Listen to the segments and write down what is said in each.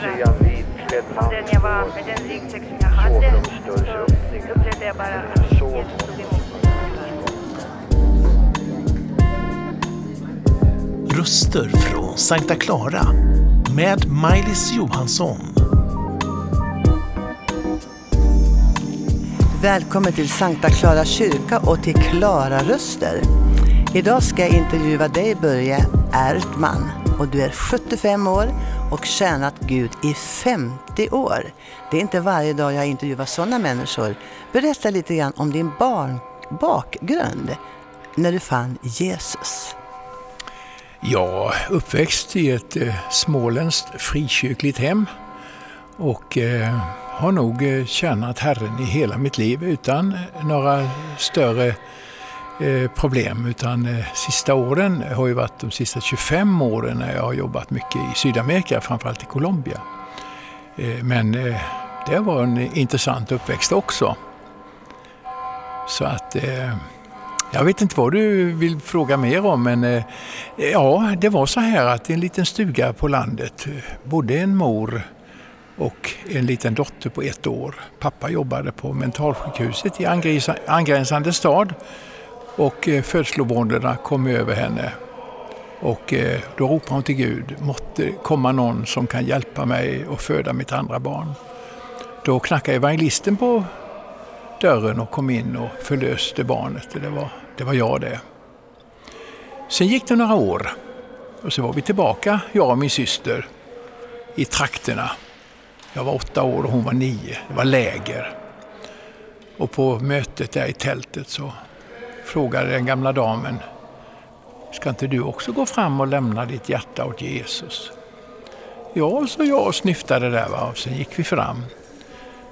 reagera på den jag var med den ryggsäck som jag hade. Så upplevde jag bara att Jesus tog emot mig. Röster från Sankta Clara med Maj-Lis Johansson. Välkommen till Sankta Clara kyrka och till Klara Röster. Idag ska jag intervjua dig Börje Ertman och du är 75 år och tjänat Gud i 50 år. Det är inte varje dag jag intervjuar sådana människor. Berätta lite grann om din barn bakgrund när du fann Jesus. Ja, uppväxt i ett eh, småländskt frikyrkligt hem och eh, har nog eh, tjänat Herren i hela mitt liv utan eh, några större Eh, problem. Utan eh, sista åren har ju varit de sista 25 åren när jag har jobbat mycket i Sydamerika, framförallt i Colombia. Eh, men eh, det var en intressant uppväxt också. Så att eh, jag vet inte vad du vill fråga mer om men eh, ja, det var så här att i en liten stuga på landet eh, bodde en mor och en liten dotter på ett år. Pappa jobbade på mentalsjukhuset i angränsande stad och eh, födslovåndorna kom över henne. Och eh, då ropade hon till Gud, måtte komma någon som kan hjälpa mig att föda mitt andra barn. Då knackade evangelisten på dörren och kom in och förlöste barnet. Det var, det var jag det. Sen gick det några år och så var vi tillbaka, jag och min syster, i trakterna. Jag var åtta år och hon var nio. Det var läger. Och på mötet där i tältet så frågade den gamla damen Ska inte du också gå fram och lämna ditt hjärta åt Jesus? Ja, så jag och snyftade där va? och sen gick vi fram.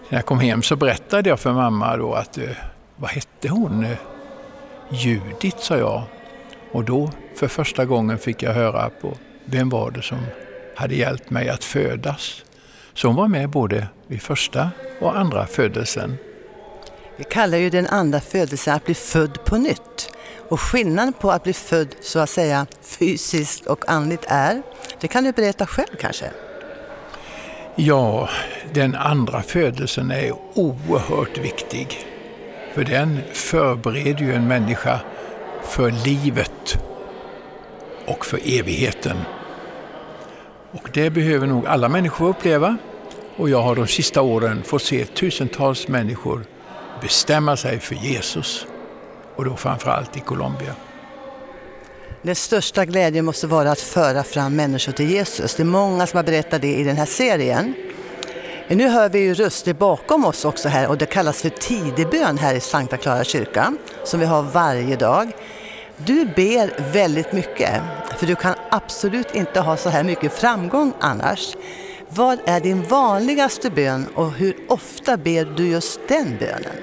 När jag kom hem så berättade jag för mamma då att eh, vad hette hon? Eh, Judit sa jag. Och då för första gången fick jag höra på vem var det som hade hjälpt mig att födas. Så hon var med både vid första och andra födelsen. Vi kallar ju den andra födelsen att bli född på nytt. Och skillnaden på att bli född så att säga fysiskt och andligt är, det kan du berätta själv kanske? Ja, den andra födelsen är oerhört viktig. För den förbereder ju en människa för livet och för evigheten. Och det behöver nog alla människor uppleva. Och jag har de sista åren fått se tusentals människor bestämma sig för Jesus. Och då framförallt i Colombia. Den största glädjen måste vara att föra fram människor till Jesus. Det är många som har berättat det i den här serien. Nu hör vi ju röster bakom oss också här och det kallas för tidebön här i Sankta Clara kyrka som vi har varje dag. Du ber väldigt mycket för du kan absolut inte ha så här mycket framgång annars. Vad är din vanligaste bön och hur ofta ber du just den bönen?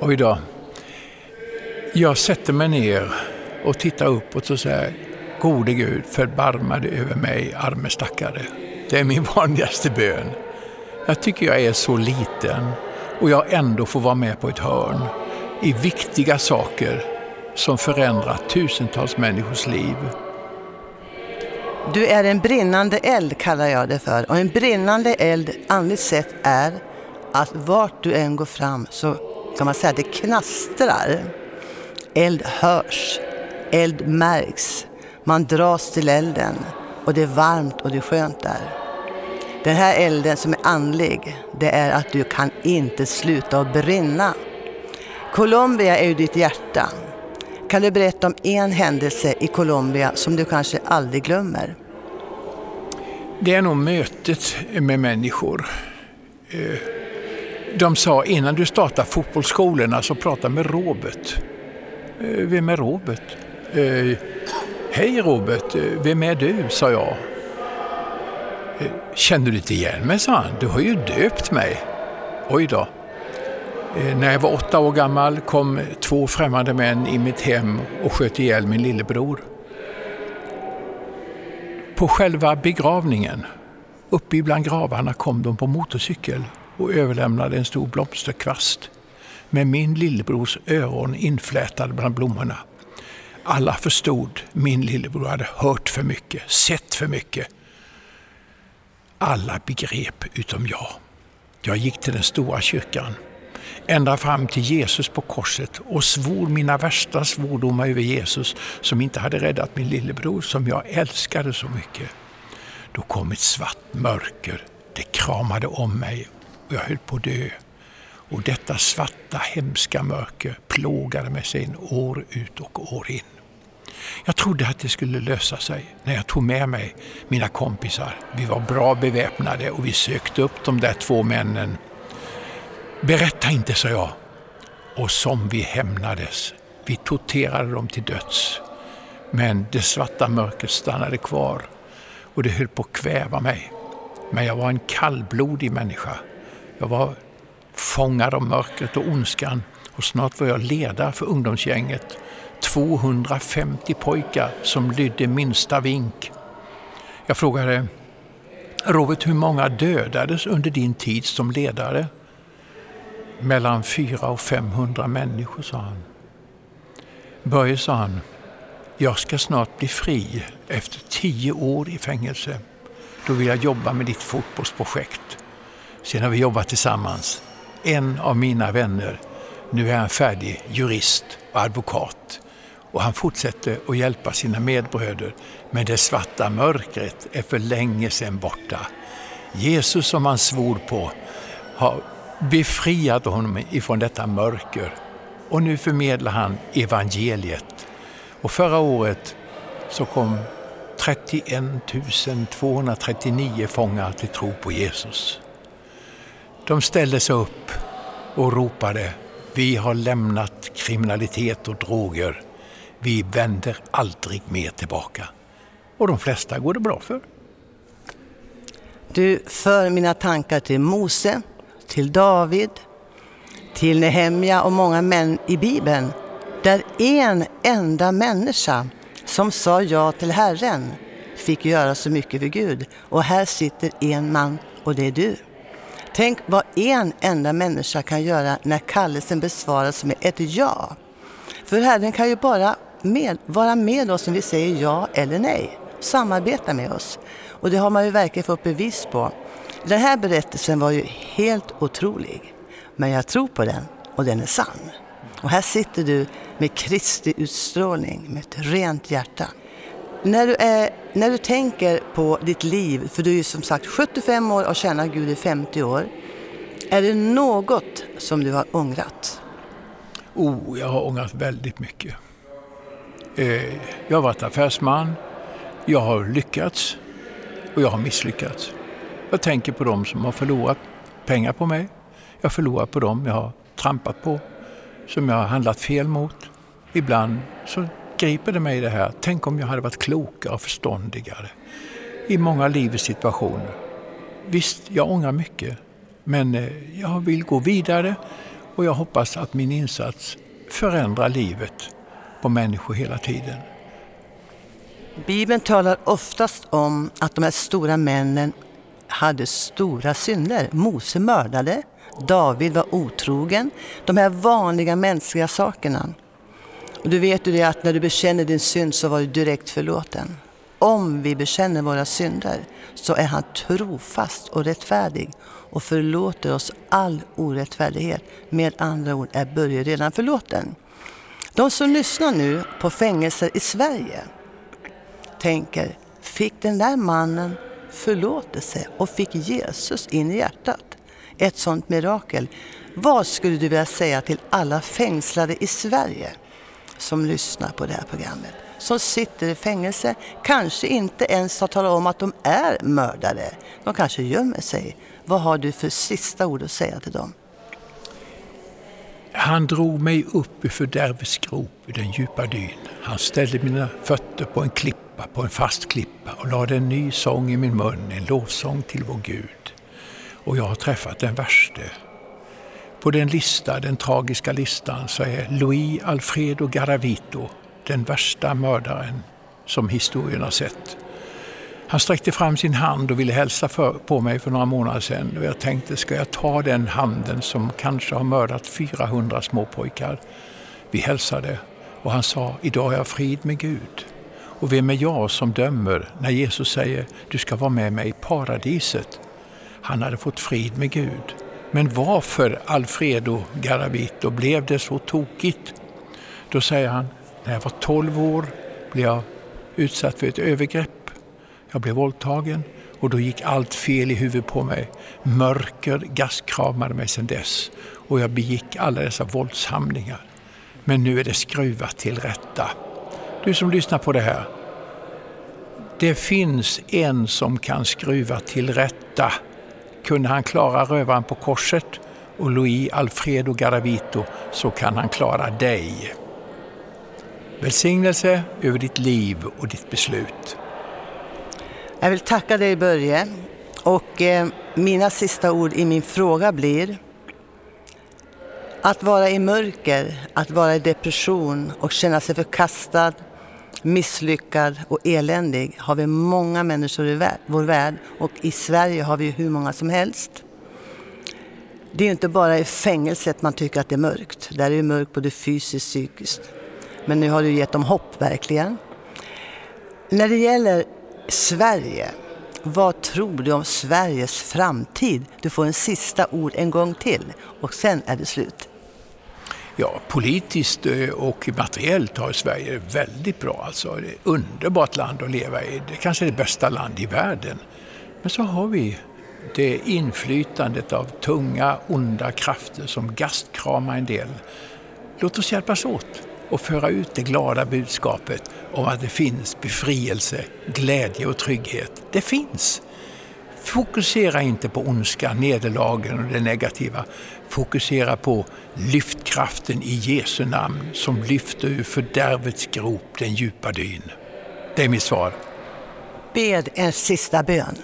Oj då. Jag sätter mig ner och tittar uppåt och säger Gode Gud, förbarma dig över mig, arme stackare. Det är min vanligaste bön. Jag tycker jag är så liten och jag ändå får vara med på ett hörn i viktiga saker som förändrar tusentals människors liv. Du är en brinnande eld kallar jag det för. Och en brinnande eld andligt sett är att vart du än går fram så kan man säga att det knastrar. Eld hörs, eld märks, man dras till elden och det är varmt och det är skönt där. Den här elden som är andlig, det är att du kan inte sluta att brinna. Colombia är ju ditt hjärta. Kan du berätta om en händelse i Colombia som du kanske aldrig glömmer? Det är nog mötet med människor. Eh, de sa innan du startar fotbollsskolorna så alltså, prata med Robert. Eh, vem är Robert? Eh, Hej Robert, vem är du? sa jag. Känner du inte igen mig? sa han. Du har ju döpt mig. Oj då. Eh, när jag var åtta år gammal kom två främmande män i mitt hem och sköt ihjäl min lillebror. På själva begravningen, uppe bland gravarna, kom de på motorcykel och överlämnade en stor blomsterkvast med min lillebrors öron inflätade bland blommorna. Alla förstod min lillebror hade hört för mycket, sett för mycket. Alla begrep utom jag. Jag gick till den stora kyrkan, ända fram till Jesus på korset och svor mina värsta svordomar över Jesus som inte hade räddat min lillebror som jag älskade så mycket. Då kom ett svart mörker. Det kramade om mig och jag höll på att dö. Och detta svarta hemska mörker plågade mig sen år ut och år in. Jag trodde att det skulle lösa sig när jag tog med mig mina kompisar. Vi var bra beväpnade och vi sökte upp de där två männen. Berätta inte, sa jag. Och som vi hämnades. Vi torterade dem till döds. Men det svarta mörkret stannade kvar och det höll på att kväva mig. Men jag var en kallblodig människa. Jag var fångad av mörkret och ondskan och snart var jag ledare för ungdomsgänget 250 pojkar som lydde minsta vink. Jag frågade Robert, hur många dödades under din tid som ledare? Mellan 400 och 500 människor, sa han. Börje, sa han, jag ska snart bli fri efter tio år i fängelse. Då vill jag jobba med ditt fotbollsprojekt. Sen har vi jobbat tillsammans. En av mina vänner, nu är han färdig jurist och advokat och han fortsätter att hjälpa sina medbröder. Men det svarta mörkret är för länge sedan borta. Jesus som han svor på har befriat honom ifrån detta mörker och nu förmedlar han evangeliet. Och förra året så kom 31 239 fångar till tro på Jesus. De ställde sig upp och ropade Vi har lämnat kriminalitet och droger vi vänder aldrig mer tillbaka. Och de flesta går det bra för. Du för mina tankar till Mose, till David, till Nehemja och många män i Bibeln. Där en enda människa som sa ja till Herren fick göra så mycket för Gud. Och här sitter en man och det är du. Tänk vad en enda människa kan göra när kallelsen besvaras med ett ja. För Herren kan ju bara med, vara med oss när vi säger ja eller nej. Samarbeta med oss. Och det har man ju verkligen fått bevis på. Den här berättelsen var ju helt otrolig. Men jag tror på den och den är sann. Och här sitter du med Kristi utstrålning, med ett rent hjärta. När du, är, när du tänker på ditt liv, för du är ju som sagt 75 år och tjänar Gud i 50 år. Är det något som du har ångrat? Oh, jag har ångrat väldigt mycket. Eh, jag har varit affärsman, jag har lyckats och jag har misslyckats. Jag tänker på dem som har förlorat pengar på mig. Jag förlorar på dem jag har trampat på, som jag har handlat fel mot. Ibland så griper det mig det här, tänk om jag hade varit klokare och förståndigare i många livets situationer. Visst, jag ångrar mycket, men eh, jag vill gå vidare och jag hoppas att min insats förändrar livet på människor hela tiden. Bibeln talar oftast om att de här stora männen hade stora synder. Mose mördade, David var otrogen. De här vanliga mänskliga sakerna. Och du vet ju det att när du bekänner din synd så var du direkt förlåten. Om vi bekänner våra synder så är han trofast och rättfärdig och förlåter oss all orättfärdighet. Med andra ord är Börje redan förlåten. De som lyssnar nu på fängelser i Sverige tänker, fick den där mannen förlåtelse och fick Jesus in i hjärtat? Ett sådant mirakel. Vad skulle du vilja säga till alla fängslade i Sverige som lyssnar på det här programmet? Som sitter i fängelse, kanske inte ens har talat om att de är mördare. De kanske gömmer sig. Vad har du för sista ord att säga till dem? Han drog mig upp ur fördärvets grop i den djupa dyn. Han ställde mina fötter på en klippa, på en fast klippa och lade en ny sång i min mun, en lovsång till vår Gud. Och jag har träffat den värste. På den lista, den tragiska listan, så är Louis Alfredo Garavito den värsta mördaren som historien har sett. Han sträckte fram sin hand och ville hälsa för, på mig för några månader sedan och jag tänkte, ska jag ta den handen som kanske har mördat 400 småpojkar? Vi hälsade och han sa, idag är jag frid med Gud. Och vem är jag som dömer när Jesus säger du ska vara med mig i paradiset? Han hade fått frid med Gud. Men varför Alfredo Garavito blev det så tokigt? Då säger han, när jag var 12 år blev jag utsatt för ett övergrepp. Jag blev våldtagen och då gick allt fel i huvudet på mig. Mörker gaskramade mig sedan dess och jag begick alla dessa våldshandlingar. Men nu är det skruvat till rätta. Du som lyssnar på det här. Det finns en som kan skruva till rätta. Kunde han klara rövaren på korset och Louis Alfredo Garavito så kan han klara dig. Välsignelse över ditt liv och ditt beslut. Jag vill tacka dig Börje och eh, mina sista ord i min fråga blir att vara i mörker, att vara i depression och känna sig förkastad, misslyckad och eländig har vi många människor i vår värld och i Sverige har vi hur många som helst. Det är inte bara i fängelset man tycker att det är mörkt. Där är det mörkt både fysiskt och psykiskt. Men nu har du gett dem hopp verkligen. När det gäller Sverige, vad tror du om Sveriges framtid? Du får en sista ord en gång till och sen är det slut. Ja, politiskt eh, och materiellt har Sverige det väldigt bra. Alltså, det är ett underbart land att leva i. Det kanske är det bästa land i världen. Men så har vi det inflytandet av tunga, onda krafter som gastkramar en del. Låt oss hjälpas åt och föra ut det glada budskapet om att det finns befrielse, glädje och trygghet. Det finns! Fokusera inte på ondska, nederlagen och det negativa. Fokusera på lyftkraften i Jesu namn som lyfter ur fördärvets grop den djupa dyn. Det är mitt svar. Bed en sista bön.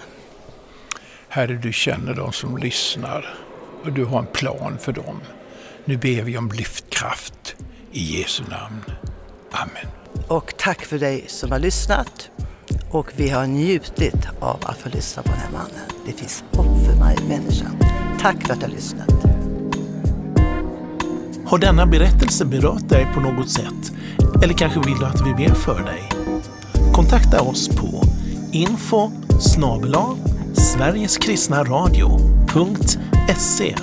Herre, du känner de som lyssnar och du har en plan för dem. Nu ber vi om lyftkraft i Jesu namn. Amen. Och tack för dig som har lyssnat. Och vi har njutit av att få lyssna på den här mannen. Det finns hopp för varje människa. Tack för att du har lyssnat. Har denna berättelse berört dig på något sätt? Eller kanske vill du att vi ber för dig? Kontakta oss på info snabel-a sverigeskristnaradio.se